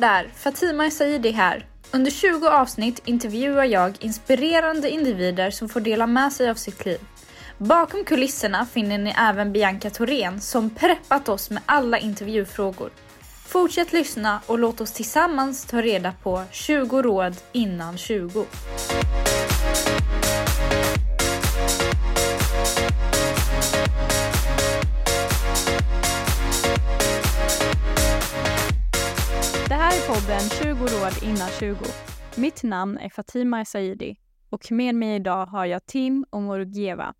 Där! Fatima Saidi här. Under 20 avsnitt intervjuar jag inspirerande individer som får dela med sig av sitt liv. Bakom kulisserna finner ni även Bianca Thorén som preppat oss med alla intervjufrågor. Fortsätt lyssna och låt oss tillsammans ta reda på 20 råd innan 20. Podden 20 råd innan 20. Mitt namn är Fatima Saidi och med mig idag har jag Tim och Morgieva.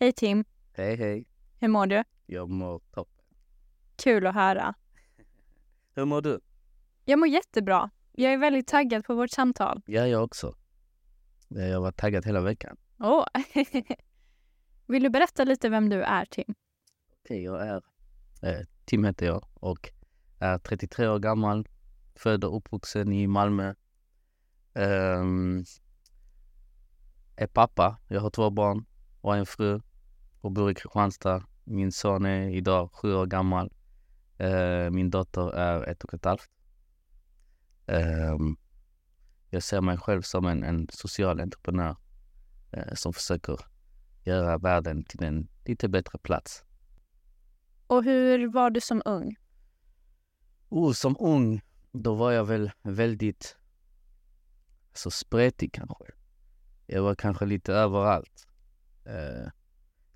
Hej Tim, Hej hej, hur mår du? jag mår toppen. Kul att höra. Hur mår du? Jag mår jättebra. Jag är väldigt taggad på vårt samtal. Ja, jag också. Jag har varit taggad hela veckan. Åh! Vill du berätta lite vem du är Tim? Okej, jag är eh, Tim heter jag och är 33 år gammal, född och uppvuxen i Malmö. Ehm, är pappa, jag har två barn och en fru och bor i Kristianstad. Min son är idag sju år gammal. Eh, min dotter är ett och ett halvt. Ehm, jag ser mig själv som en, en social entreprenör eh, som försöker göra världen till en lite bättre plats. Och hur var du som ung? Oh, som ung, då var jag väl väldigt alltså, spretig kanske. Jag var kanske lite överallt. Eh,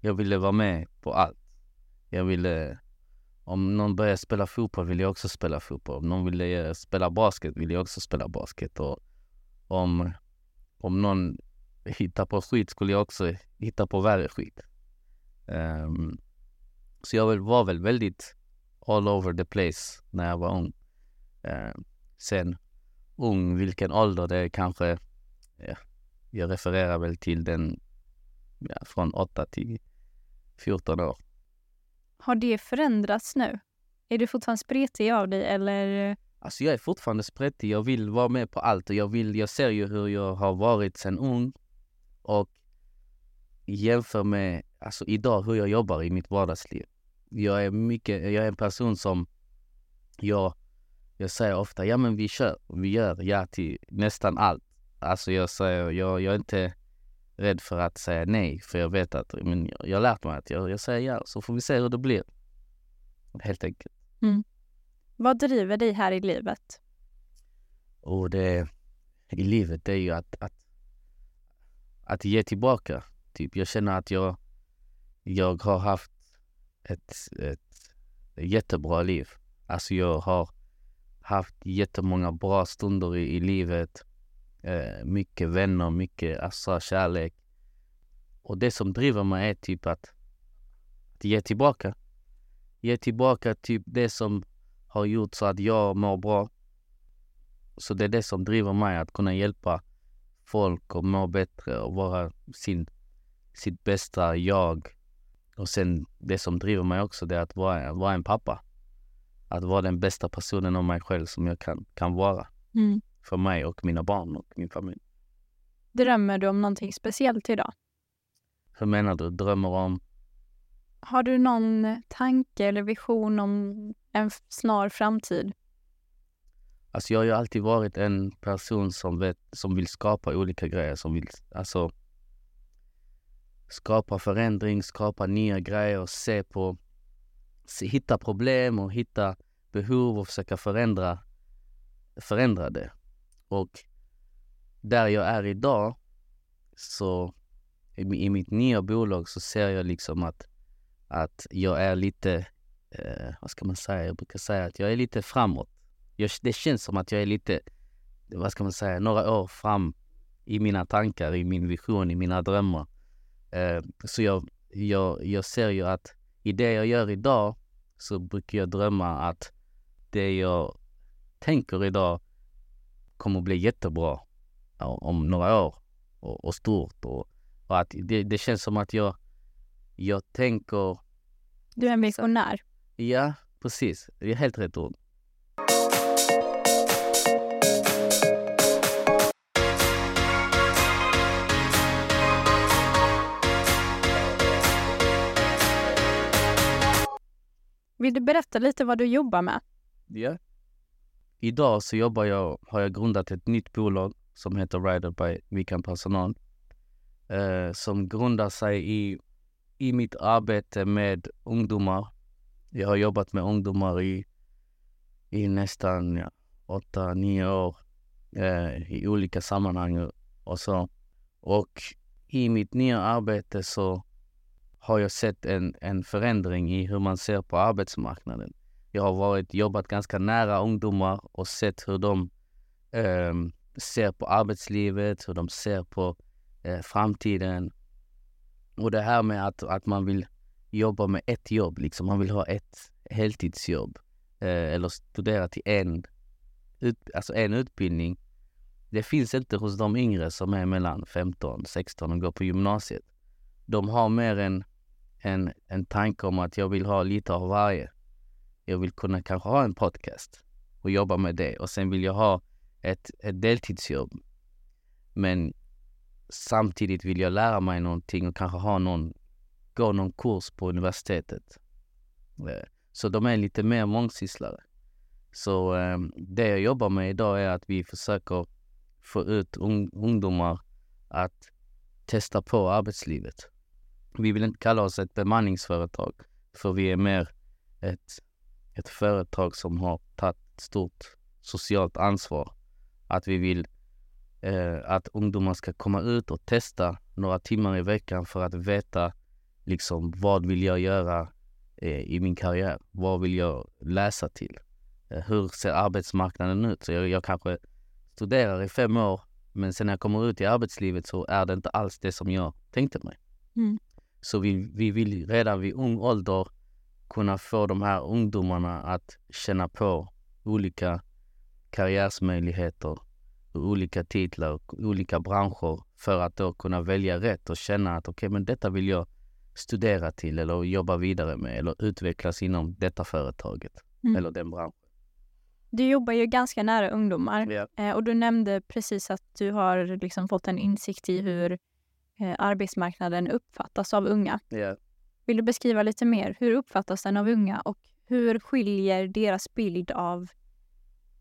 jag ville vara med på allt. Jag ville, om någon började spela fotboll ville jag också spela fotboll. Om någon ville eh, spela basket ville jag också spela basket. Och om, om någon hittar på skit skulle jag också hitta på värre skit. Ehm, så jag var väl väldigt all over the place när jag var ung. Eh, sen ung, vilken ålder det är kanske, ja, jag refererar väl till den ja, från 8 till 14 år. Har det förändrats nu? Är du fortfarande spretig av dig eller? Alltså jag är fortfarande spretig, jag vill vara med på allt och jag, vill, jag ser ju hur jag har varit sen ung och jämför med alltså idag hur jag jobbar i mitt vardagsliv. Jag är mycket, jag är en person som jag, jag säger ofta, ja men vi kör, vi gör ja till nästan allt. Alltså jag säger, jag, jag är inte rädd för att säga nej, för jag vet att, men jag, jag har lärt mig att jag, jag säger ja, så får vi se hur det blir. Helt enkelt. Vad driver dig här i livet? Och det i livet det är ju att, att, att ge tillbaka. Typ, jag känner att jag, jag har haft ett, ett jättebra liv. Alltså jag har haft jättemånga bra stunder i, i livet. Eh, mycket vänner, mycket alltså, kärlek. Och det som driver mig är typ att, att ge tillbaka. Ge tillbaka typ det som har gjort så att jag mår bra. Så det är det som driver mig, att kunna hjälpa folk att må bättre och vara sin, sitt bästa jag. Och sen det som driver mig också, det är att vara, vara en pappa. Att vara den bästa personen av mig själv som jag kan, kan vara. För mig och mina barn och min familj. Drömmer du om någonting speciellt idag? Hur menar du? Drömmer om? Har du någon tanke eller vision om en snar framtid? Alltså jag har ju alltid varit en person som, vet, som vill skapa olika grejer. Som vill alltså skapa förändring, skapa nya grejer, se på, hitta problem och hitta behov och försöka förändra, förändra det. Och där jag är idag, så i, i mitt nya bolag så ser jag liksom att, att jag är lite, eh, vad ska man säga, jag brukar säga att jag är lite framåt. Jag, det känns som att jag är lite, vad ska man säga, några år fram i mina tankar, i min vision, i mina drömmar. Eh, så jag, jag, jag ser ju att i det jag gör idag så brukar jag drömma att det jag tänker idag kommer bli jättebra om några år och, och stort. Och, och att det, det känns som att jag, jag tänker, Du är en visionär. ja precis, det är helt rätt ord. Vill du berätta lite vad du jobbar med? Ja. idag så jobbar jag, har jag grundat ett nytt bolag som heter Rider by Vikan Personal. Eh, som grundar sig i, i mitt arbete med ungdomar. Jag har jobbat med ungdomar i, i nästan ja, åtta, nio år eh, i olika sammanhang och så. Och i mitt nya arbete så har jag sett en, en förändring i hur man ser på arbetsmarknaden. Jag har varit, jobbat ganska nära ungdomar och sett hur de eh, ser på arbetslivet, hur de ser på eh, framtiden. Och det här med att, att man vill jobba med ett jobb, liksom. man vill ha ett heltidsjobb eh, eller studera till en, ut, alltså en utbildning. Det finns inte hos de yngre som är mellan 15 16 och går på gymnasiet. De har mer en, en, en tanke om att jag vill ha lite av varje. Jag vill kunna kanske ha en podcast och jobba med det och sen vill jag ha ett, ett deltidsjobb. Men samtidigt vill jag lära mig någonting och kanske ha någon, gå någon kurs på universitetet. Eh, så de är lite mer mångsysslare. Så ehm, det jag jobbar med idag är att vi försöker få ut ungdomar att testa på arbetslivet. Vi vill inte kalla oss ett bemanningsföretag, för vi är mer ett, ett företag som har tagit stort socialt ansvar. Att vi vill eh, att ungdomar ska komma ut och testa några timmar i veckan för att veta liksom vad vill jag göra eh, i min karriär? Vad vill jag läsa till? Eh, hur ser arbetsmarknaden ut? Så jag, jag kanske studerar i fem år men sen när jag kommer ut i arbetslivet så är det inte alls det som jag tänkte mig. Mm. Så vi, vi vill redan vid ung ålder kunna få de här ungdomarna att känna på olika karriärsmöjligheter, olika titlar och olika branscher för att då kunna välja rätt och känna att okej, okay, men detta vill jag studera till eller jobba vidare med eller utvecklas inom detta företaget mm. eller den branschen. Du jobbar ju ganska nära ungdomar yeah. och du nämnde precis att du har liksom fått en insikt i hur arbetsmarknaden uppfattas av unga. Yeah. Vill du beskriva lite mer? Hur uppfattas den av unga och hur skiljer deras bild av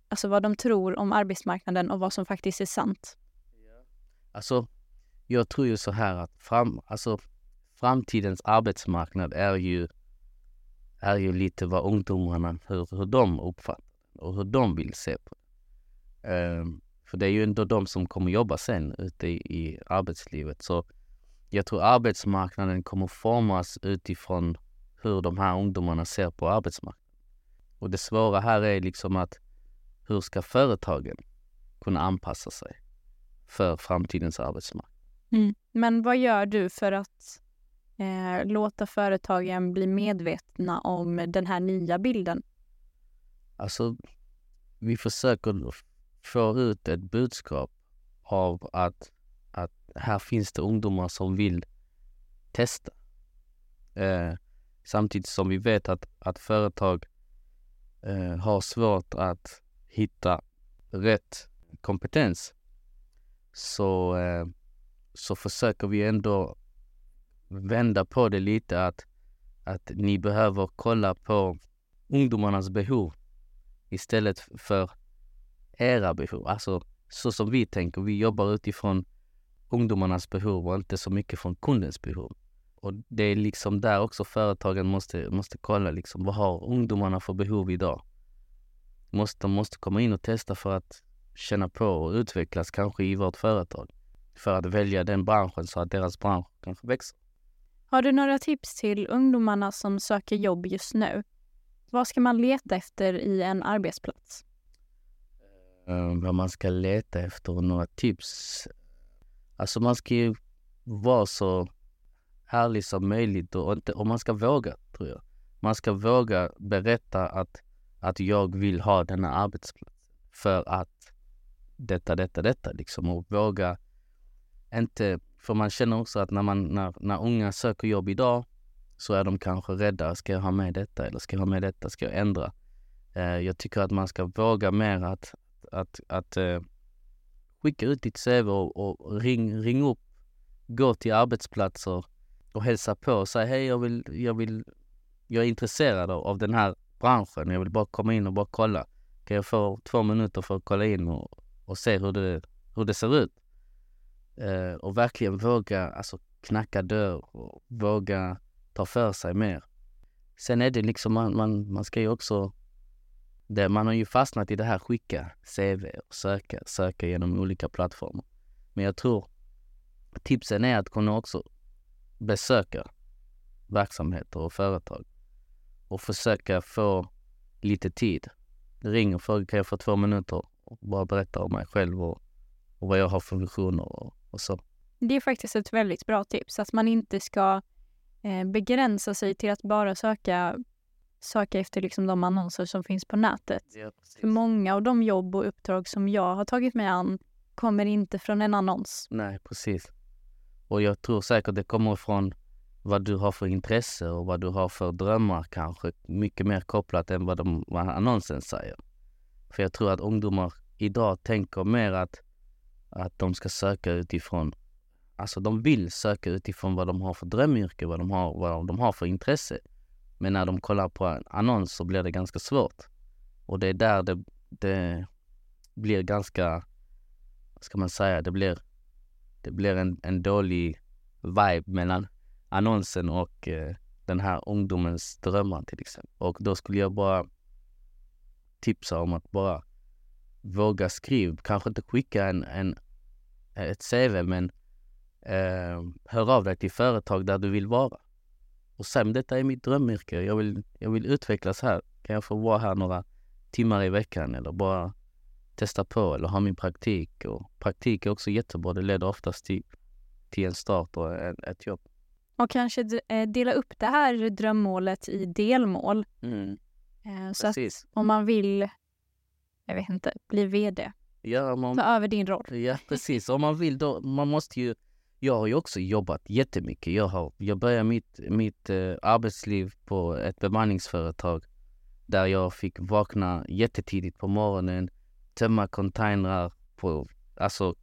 alltså vad de tror om arbetsmarknaden och vad som faktiskt är sant? Alltså, jag tror ju så här att fram, alltså, framtidens arbetsmarknad är ju, är ju lite vad ungdomarna, hur, hur de uppfattar och hur de vill se på det. Um, för det är ju ändå de som kommer jobba sen ute i, arbetslivet. Så jag tror arbetsmarknaden kommer formas utifrån hur de här ungdomarna ser på arbetsmarknaden. Och det svåra här är liksom att hur ska företagen kunna anpassa sig för framtidens arbetsmarknad? Mm. Men vad gör du för att eh, låta företagen bli medvetna om den här nya bilden? Alltså, vi försöker får ut ett budskap av att, att här finns det ungdomar som vill testa. Eh, samtidigt som vi vet att, att företag eh, har svårt att hitta rätt kompetens så, eh, så försöker vi ändå vända på det lite att, att ni behöver kolla på ungdomarnas behov istället för era behov. Alltså så som vi tänker, vi jobbar utifrån ungdomarnas behov och inte så mycket från kundens behov. Och det är liksom där också företagen måste, måste kolla liksom, vad har ungdomarna för behov idag? Måste, de måste komma in och testa för att känna på och utvecklas kanske i vårt företag. För att välja den branschen så att deras bransch kanske växer. Har du några tips till ungdomarna som söker jobb just nu? Vad ska man leta efter i en arbetsplats? Eh, vad man ska leta efter och några tips? Alltså man ska ju vara så ärlig som möjligt och, inte, och man ska våga, tror jag. Man ska våga berätta att att jag vill ha denna arbetsplats för att detta, detta, detta liksom och våga inte, för man känner också att när, man, när, när unga söker jobb idag så är de kanske rädda. Ska jag ha med detta eller ska jag ha med detta? Ska jag ändra? Eh, jag tycker att man ska våga mer att, att, att eh, skicka ut ditt CV och, och ring, ring upp, gå till arbetsplatser och hälsa på och säga hej, jag vill, jag vill, jag är intresserad av, den här branschen. Jag vill bara komma in och bara kolla. Kan jag få två minuter för att kolla in och, och se hur det, hur det ser ut? Eh, och verkligen våga alltså, knacka dörr och våga ta för sig mer. Sen är det liksom, man, man, man ska ju också... Det, man har ju fastnat i det här skicka CV och söka, söka genom olika plattformar. Men jag tror tipsen är att kunna också besöka verksamheter och företag och försöka få lite tid. Ring och fråga, kan jag få två minuter och bara berätta om mig själv och, och vad jag har för visioner och, och så. Det är faktiskt ett väldigt bra tips, att man inte ska eh, begränsa sig till att bara söka, söka efter liksom de annonser som finns på nätet. Ja, För många av de jobb och uppdrag som jag har tagit mig an kommer inte från en annons. Nej, precis. Och jag tror säkert det kommer från vad du har för intresse och vad du har för drömmar kanske mycket mer kopplat än vad, de, vad annonsen säger. För jag tror att ungdomar idag tänker mer att, att de ska söka utifrån, alltså de vill söka utifrån vad de har för drömyrke, vad de har, vad de har för intresse. Men när de kollar på en annons så blir det ganska svårt. Och det är där det, det blir ganska, vad ska man säga, det blir, det blir en, en dålig vibe mellan annonsen och eh, den här ungdomens drömmar till exempel. Och då skulle jag bara tipsa om att bara våga skriva, kanske inte skicka en, en, ett CV men eh, hör av dig till företag där du vill vara. Och säg detta är mitt drömyrke, jag vill, jag vill utvecklas här. Kan jag få vara här några timmar i veckan eller bara testa på eller ha min praktik. Och praktik är också jättebra, det leder oftast till, till en start och en, ett jobb. Och kanske eh, dela upp det här drömmålet i delmål. Mm, Eh, Så att precis. om man vill, jag vet inte, bli VD, Ja, man, ta över din roll. Ja, precis. Om man vill då, man måste ju... Jag har ju också jobbat jättemycket. Jag, har, jag började mitt, mitt eh, arbetsliv på ett bemanningsföretag där jag fick vakna jättetidigt på morgonen, tömma containrar på alltså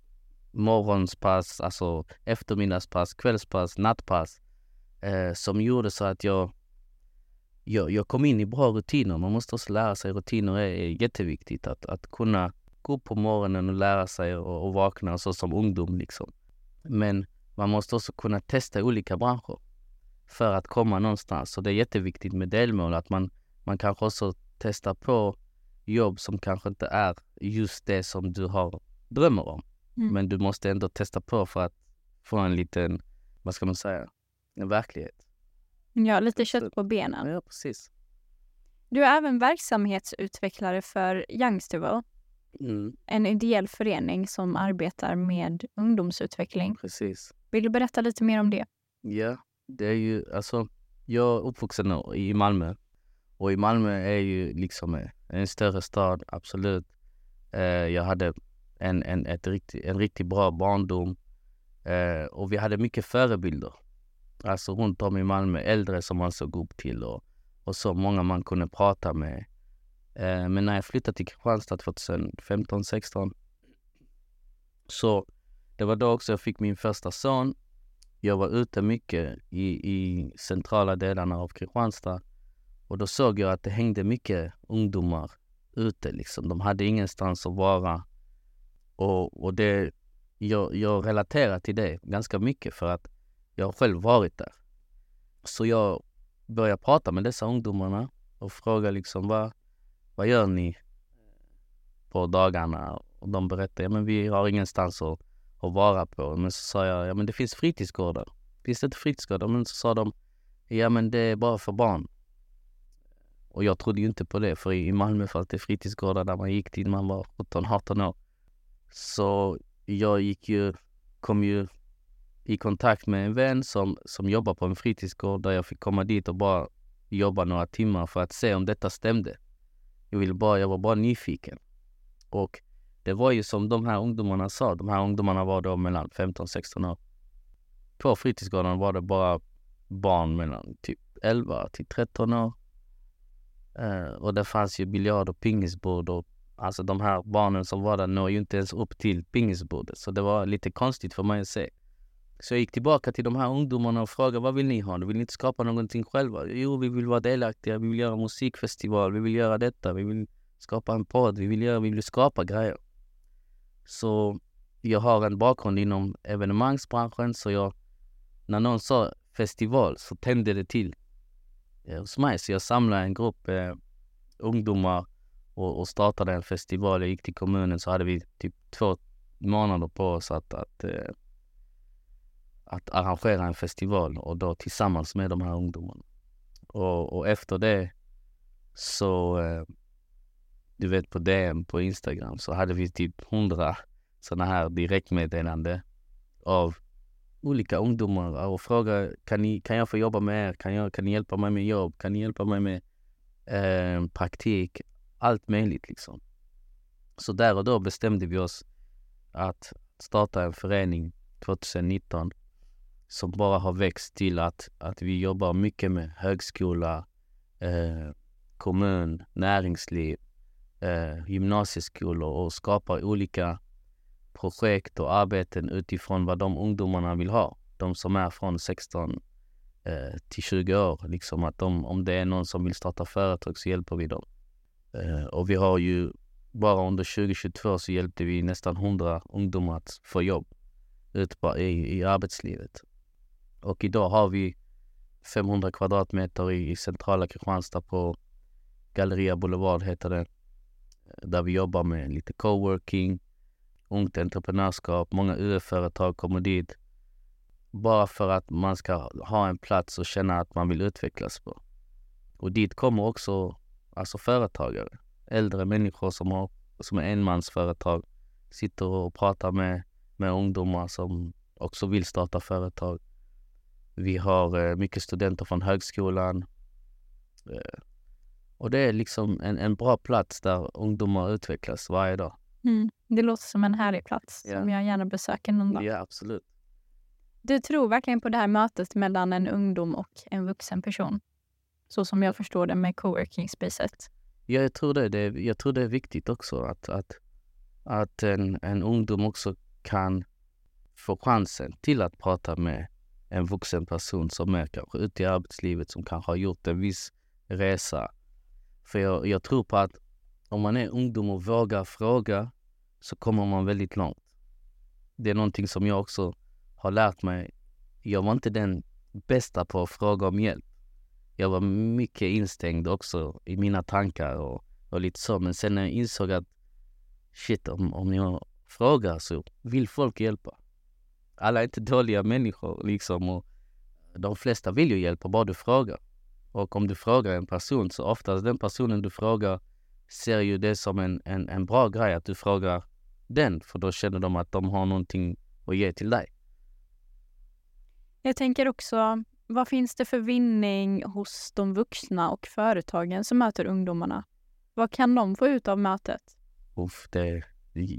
morgonspass, alltså eftermiddagspass, kvällspass, nattpass eh, som gjorde så att jag, jag, jag kom in i bra rutiner. Man måste också lära sig rutiner är, är jätteviktigt. Att, att kunna gå upp på morgonen och lära sig och, och vakna så som ungdom liksom. Men man måste också kunna testa olika branscher för att komma någonstans. Så det är jätteviktigt med delmål att man, man kanske också testar på jobb som kanske inte är just det som du har drömmer om. Mm. Men du måste ändå testa på för att få en liten, vad ska man säga, en verklighet. Ja, lite kött på benen. Ja, precis. Du är även verksamhetsutvecklare för Youngsterville, Mm, en ideell förening som arbetar med ungdomsutveckling. precis. Vill du berätta lite mer om det? Ja, det är ju alltså, jag är uppvuxen i Malmö och i Malmö är ju liksom en större stad, absolut. Eh, jag hade en, en, ett riktigt, en riktigt bra barndom eh, och vi hade mycket förebilder. Alltså runt om i Malmö, äldre som man såg upp till och, och så många man kunde prata med. Eh, men när jag flyttade till Kristianstad 2015, 16 så det var då också jag fick min första son jag var ute mycket i, i centrala delarna av Kristianstad och då såg jag att det hängde mycket ungdomar ute liksom. De hade ingenstans att vara. Och, och det, jag, jag relaterar till det ganska mycket för att jag har själv varit där. Så jag började prata med dessa ungdomarna och fråga liksom vad, vad gör ni på dagarna? Och de berättade, ja men vi har ingenstans att att vara på. Men så sa jag, ja men det finns fritidsgårdar. Finns det inte fritidsgårdar? Men så sa de, ja men det är bara för barn. Och jag trodde ju inte på det, för i Malmö fanns det fritidsgårdar där man gick till när man var 17-18 år. Så jag gick ju, kom ju i kontakt med en vän som, som jobbar på en fritidsgård där jag fick komma dit och bara jobba några timmar för att se om detta stämde. Jag, ville bara, jag var bara nyfiken. Och det var ju som de här ungdomarna sa, de här ungdomarna var då mellan 15-16 år. På fritidsgården var det bara barn mellan typ 11 till 13 år. Uh, och det fanns ju biljard och pingisbord och alltså de här barnen som var där når ju inte ens upp till pingisbordet. Så det var lite konstigt för mig att se. Så jag gick tillbaka till de här ungdomarna och frågade vad vill ni ha? Vill ni inte skapa någonting själva? Jo, vi vill vara delaktiga, vi vill göra musikfestival, vi vill göra detta, vi vill skapa en podd, vi vill göra, vi vill skapa grejer. Så jag har en bakgrund inom evenemangsbranschen så jag, när någon sa festival så tände det till eh, hos mig. Så jag samlade en grupp eh, ungdomar och, och, startade en festival. Jag gick till kommunen så hade vi typ två månader på oss att, att, eh, att arrangera en festival och då tillsammans med de här ungdomarna. Och, och efter det så, eh, du vet på DM på Instagram så hade vi typ hundra sådana här direktmeddelande av olika ungdomar och frågade kan, ni, kan jag få jobba med er? Kan, jag, kan ni hjälpa mig med jobb? Kan ni hjälpa mig med eh, praktik? Allt möjligt liksom. Så där och då bestämde vi oss att starta en förening 2019 som bara har växt till att, att vi jobbar mycket med högskola, eh, kommun, näringsliv, eh, gymnasieskolor och skapar olika projekt och arbeten utifrån vad de ungdomarna vill ha. De som är från 16 eh, till 20 år. Liksom att de, om det är någon som vill starta företag så hjälper vi dem. Eh, och vi har ju bara under 2022 så hjälpte vi nästan 100 ungdomar att få jobb ut i, i arbetslivet. Och idag har vi 500 kvadratmeter i, i centrala Kristianstad på Galleria Boulevard heter det. Där vi jobbar med lite coworking, ungt entreprenörskap. Många UF-företag kommer dit bara för att man ska ha en plats och känna att man vill utvecklas på. Och dit kommer också alltså företagare, äldre människor som, har, som är enmansföretag, sitter och pratar med, med ungdomar som också vill starta företag. Vi har eh, mycket studenter från högskolan. Eh, och det är liksom en, en bra plats där ungdomar utvecklas varje dag. Mm. Det låter som en härlig plats ja. som jag gärna besöker någon dag. Ja, absolut. Du tror verkligen på det här mötet mellan en ungdom och en vuxen person? Så som jag förstår det med coworking-spacet. Ja, jag tror det. det är, jag tror det är viktigt också att, att, att en, en ungdom också kan få chansen till att prata med en vuxen person som är kanske ute i arbetslivet, som kanske har gjort en viss resa. För jag, jag tror på att om man är ungdom och vågar fråga så kommer man väldigt långt. Det är någonting som jag också har lärt mig. Jag var inte den bästa på att fråga om hjälp. Jag var mycket instängd också i mina tankar och, och lite så. Men sen när jag insåg att shit, om, om jag frågar så vill folk hjälpa. Alla är inte dåliga människor liksom och de flesta vill ju hjälpa, bara du frågar. Och om du frågar en person så oftast den personen du frågar ser ju det som en, en, en bra grej att du frågar den, för då känner de att de har någonting att ge till dig. Jag tänker också, vad finns det för vinning hos de vuxna och företagen som möter ungdomarna? Vad kan de få ut av mötet? Uff, det är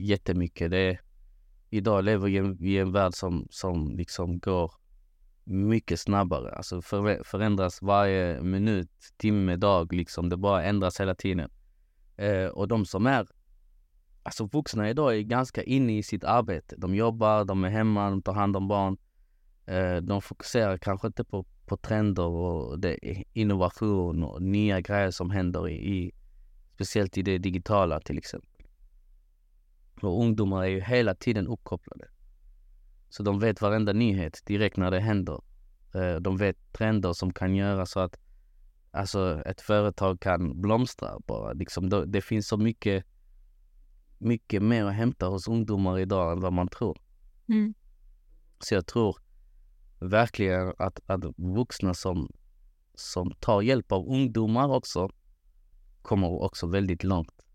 jättemycket. Det är, idag lever vi i en värld som, som liksom går mycket snabbare. Alltså för, förändras varje minut, timme, dag. Liksom. Det bara ändras hela tiden. Eh, och de som är alltså vuxna idag är ganska inne i sitt arbete. De jobbar, de är hemma, de tar hand om barn. Eh, de fokuserar kanske inte på, på trender och det, innovation och nya grejer som händer i, i speciellt i det digitala till exempel. Och ungdomar är ju hela tiden uppkopplade. Så de vet varenda nyhet direkt när det händer. Eh, de vet trender som kan göra så att alltså, ett företag kan blomstra bara. Liksom, det finns så mycket mycket mer att hämta hos ungdomar idag än vad man tror. Mm. Så jag tror verkligen att, att vuxna som, som tar hjälp av ungdomar också kommer också väldigt långt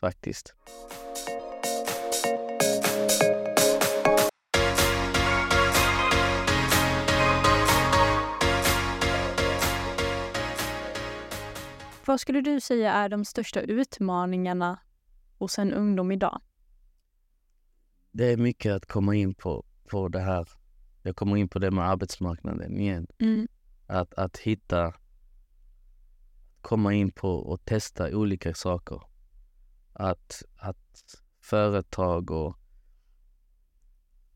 faktiskt. Vad skulle du säga är de största utmaningarna hos en ungdom idag? Det är mycket att komma in på, på det här. Jag kommer in på det med arbetsmarknaden igen. Mm. Att, att hitta, komma in på och testa olika saker. Att, att företag och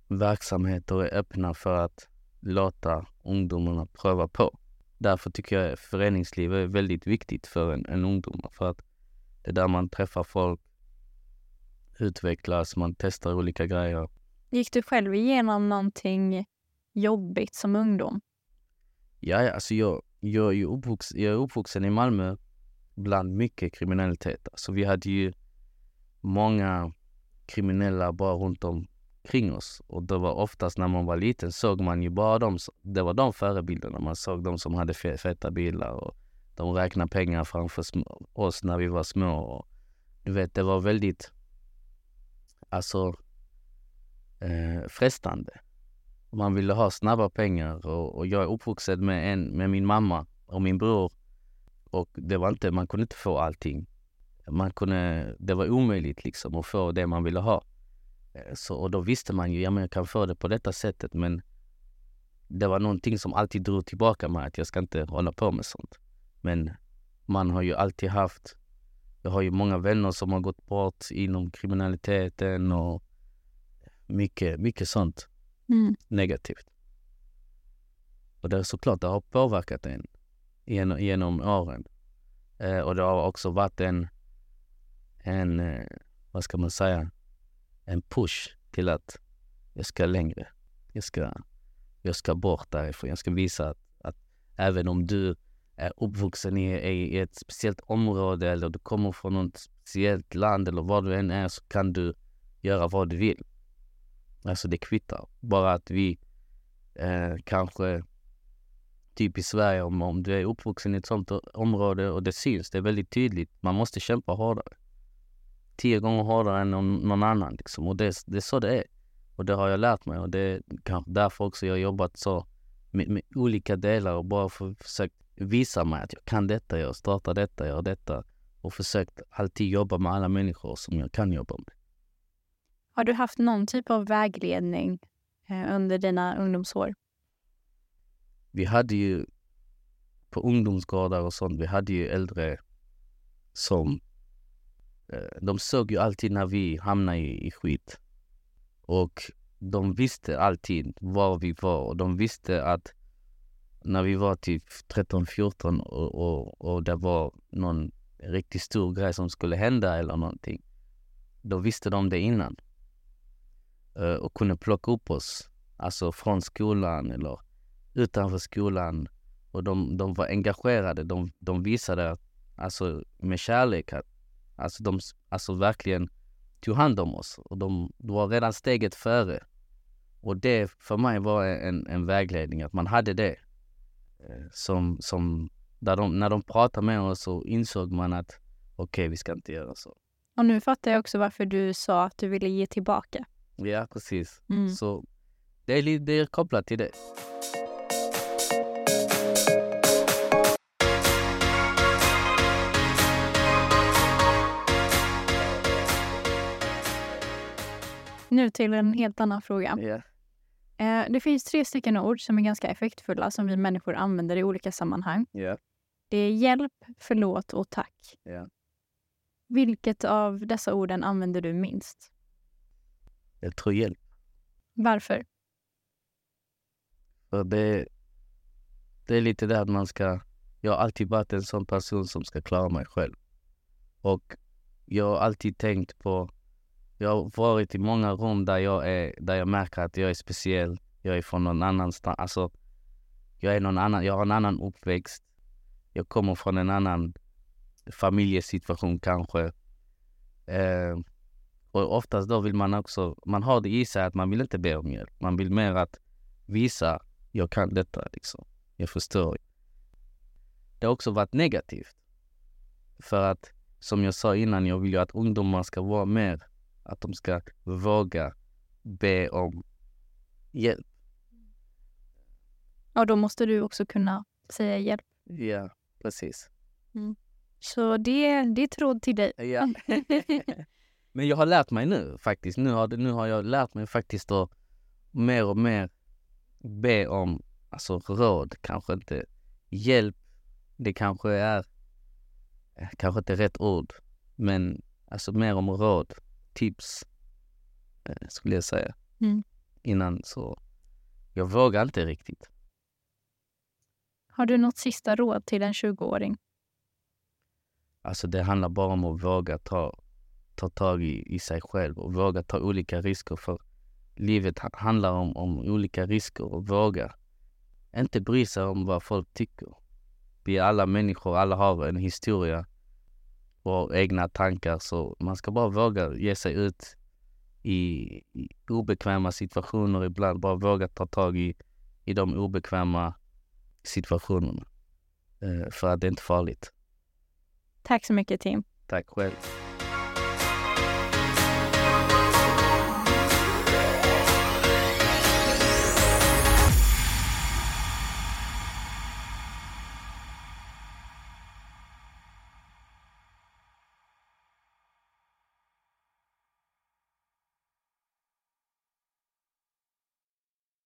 verksamheter är öppna för att låta ungdomarna pröva på. Därför tycker jag föreningslivet är väldigt viktigt för en, en ungdom. För att Det är där man träffar folk, utvecklas, man testar olika grejer. Gick du själv igenom någonting jobbigt som ungdom? Ja, alltså jag, jag, är uppvuxen, jag är uppvuxen i Malmö bland mycket kriminalitet. Alltså vi hade ju många kriminella bara runt kring oss. Och det var oftast när man var liten såg man ju bara dem, det var de förebilderna. Man såg de som hade feta bilar och de räknade pengar framför oss när vi var små. Och, du vet, det var väldigt, alltså, eh, frestande. Man ville ha snabba pengar och, och jag är uppvuxen med, en, med min mamma och min bror. Och det var inte, man kunde inte få allting. Man kunde, det var omöjligt liksom att få det man ville ha. Eh, så, och då visste man ju, ja men jag kan få det på detta sättet men det var någonting som alltid drog tillbaka mig att jag ska inte hålla på med sånt. Men man har ju alltid haft, jag har ju många vänner som har gått bort inom kriminaliteten och mycket, mycket sånt Mm. negativt. Och det är såklart, det har påverkat en genom, genom åren. Eh, och det har också varit en, en, eh, vad ska man säga, en push till att jag ska längre. Jag ska, jag ska bort därifrån. Jag ska visa att, att även om du är uppvuxen i, i ett speciellt område eller du kommer från något speciellt land eller vad du än är så kan du göra vad du vill. Alltså det kvittar. Bara att vi eh, kanske, typ i Sverige, om, om du är uppvuxen i ett sånt område och det syns, det är väldigt tydligt. Man måste kämpa hårdare. Tio gånger hårdare än någon, någon annan liksom. Och det, det är så det är. Och det har jag lärt mig och det är kanske därför också jag har jobbat så med, med olika delar och bara för, försökt visa mig att jag kan detta, jag startar detta, jag gör detta och försökt alltid jobba med alla människor som jag kan jobba med. Har du haft någon typ av vägledning eh, under dina ungdomsår? Vi hade ju på ungdomsgårdar och sånt, vi hade ju äldre som Eh, de såg ju alltid när vi hamnade i, i skit. Och de visste alltid var vi var och de visste att när vi var typ 13-14 och, och, och det var någon riktigt stor grej som skulle hända eller någonting. Då visste de det innan. Eh, och kunde plocka upp oss, alltså från skolan eller utanför skolan. Och de, de var engagerade, de, de visade alltså med kärlek att alltså de alltså verkligen tog hand om oss. Och de, de var redan steget före. Och det för mig var en, en vägledning, att man hade det. Eh, som, som där de, när de pratade med oss så insåg man att okej, okay, vi ska inte göra så. Och nu fattar jag också varför du sa att du ville ge tillbaka. Ja, precis. Mm. Så det är, det är kopplat till det. Nu till en helt annan fråga. Ja. Eh, Det finns tre stycken ord som är ganska effektfulla som vi människor använder i olika sammanhang. Ja. Det är hjälp, förlåt och tack. Ja. Vilket av dessa orden använder du minst? Jag tror hjälp. Varför? För det, det är lite det att man ska... Jag har alltid varit en sån person som ska klara mig själv. Och jag har alltid tänkt på... Jag har varit i många rum där jag, är, där jag märker att jag är speciell. Jag är från någon annanstans. Alltså, jag, är någon annan, jag har en annan uppväxt. Jag kommer från en annan familjesituation kanske. Eh, och oftast då vill man också, man har det i sig att man vill inte be om hjälp. Man vill mer att visa, jag kan detta liksom. Jag förstår. Det har också varit negativt. För att, som jag sa innan, jag vill ju att ungdomar ska vara mer, att de ska våga be om hjälp. Och då måste du också kunna säga hjälp. Ja, precis. Så det, det är tråd till dig. Ja. Men jag har lärt mig nu faktiskt. Nu har, nu har jag lärt mig faktiskt att mer och mer be om alltså, råd, kanske inte hjälp. Det kanske är kanske inte rätt ord, men alltså mer om råd, tips eh, skulle jag säga. Mm. Innan så, jag vågar inte riktigt. Har du något sista råd till en 20-åring? Alltså det handlar bara om att våga ta, ta tag i, i sig själv och våga ta olika risker. För livet ha- handlar om, om olika risker och våga inte bry sig om vad folk tycker. Vi är alla människor, alla har en historia och egna tankar så man ska bara våga ge sig ut i, i obekväma situationer ibland. Bara våga ta tag i, i de obekväma situationerna. Eh, för att det är inte farligt. Tack så mycket Tim. Tack själv.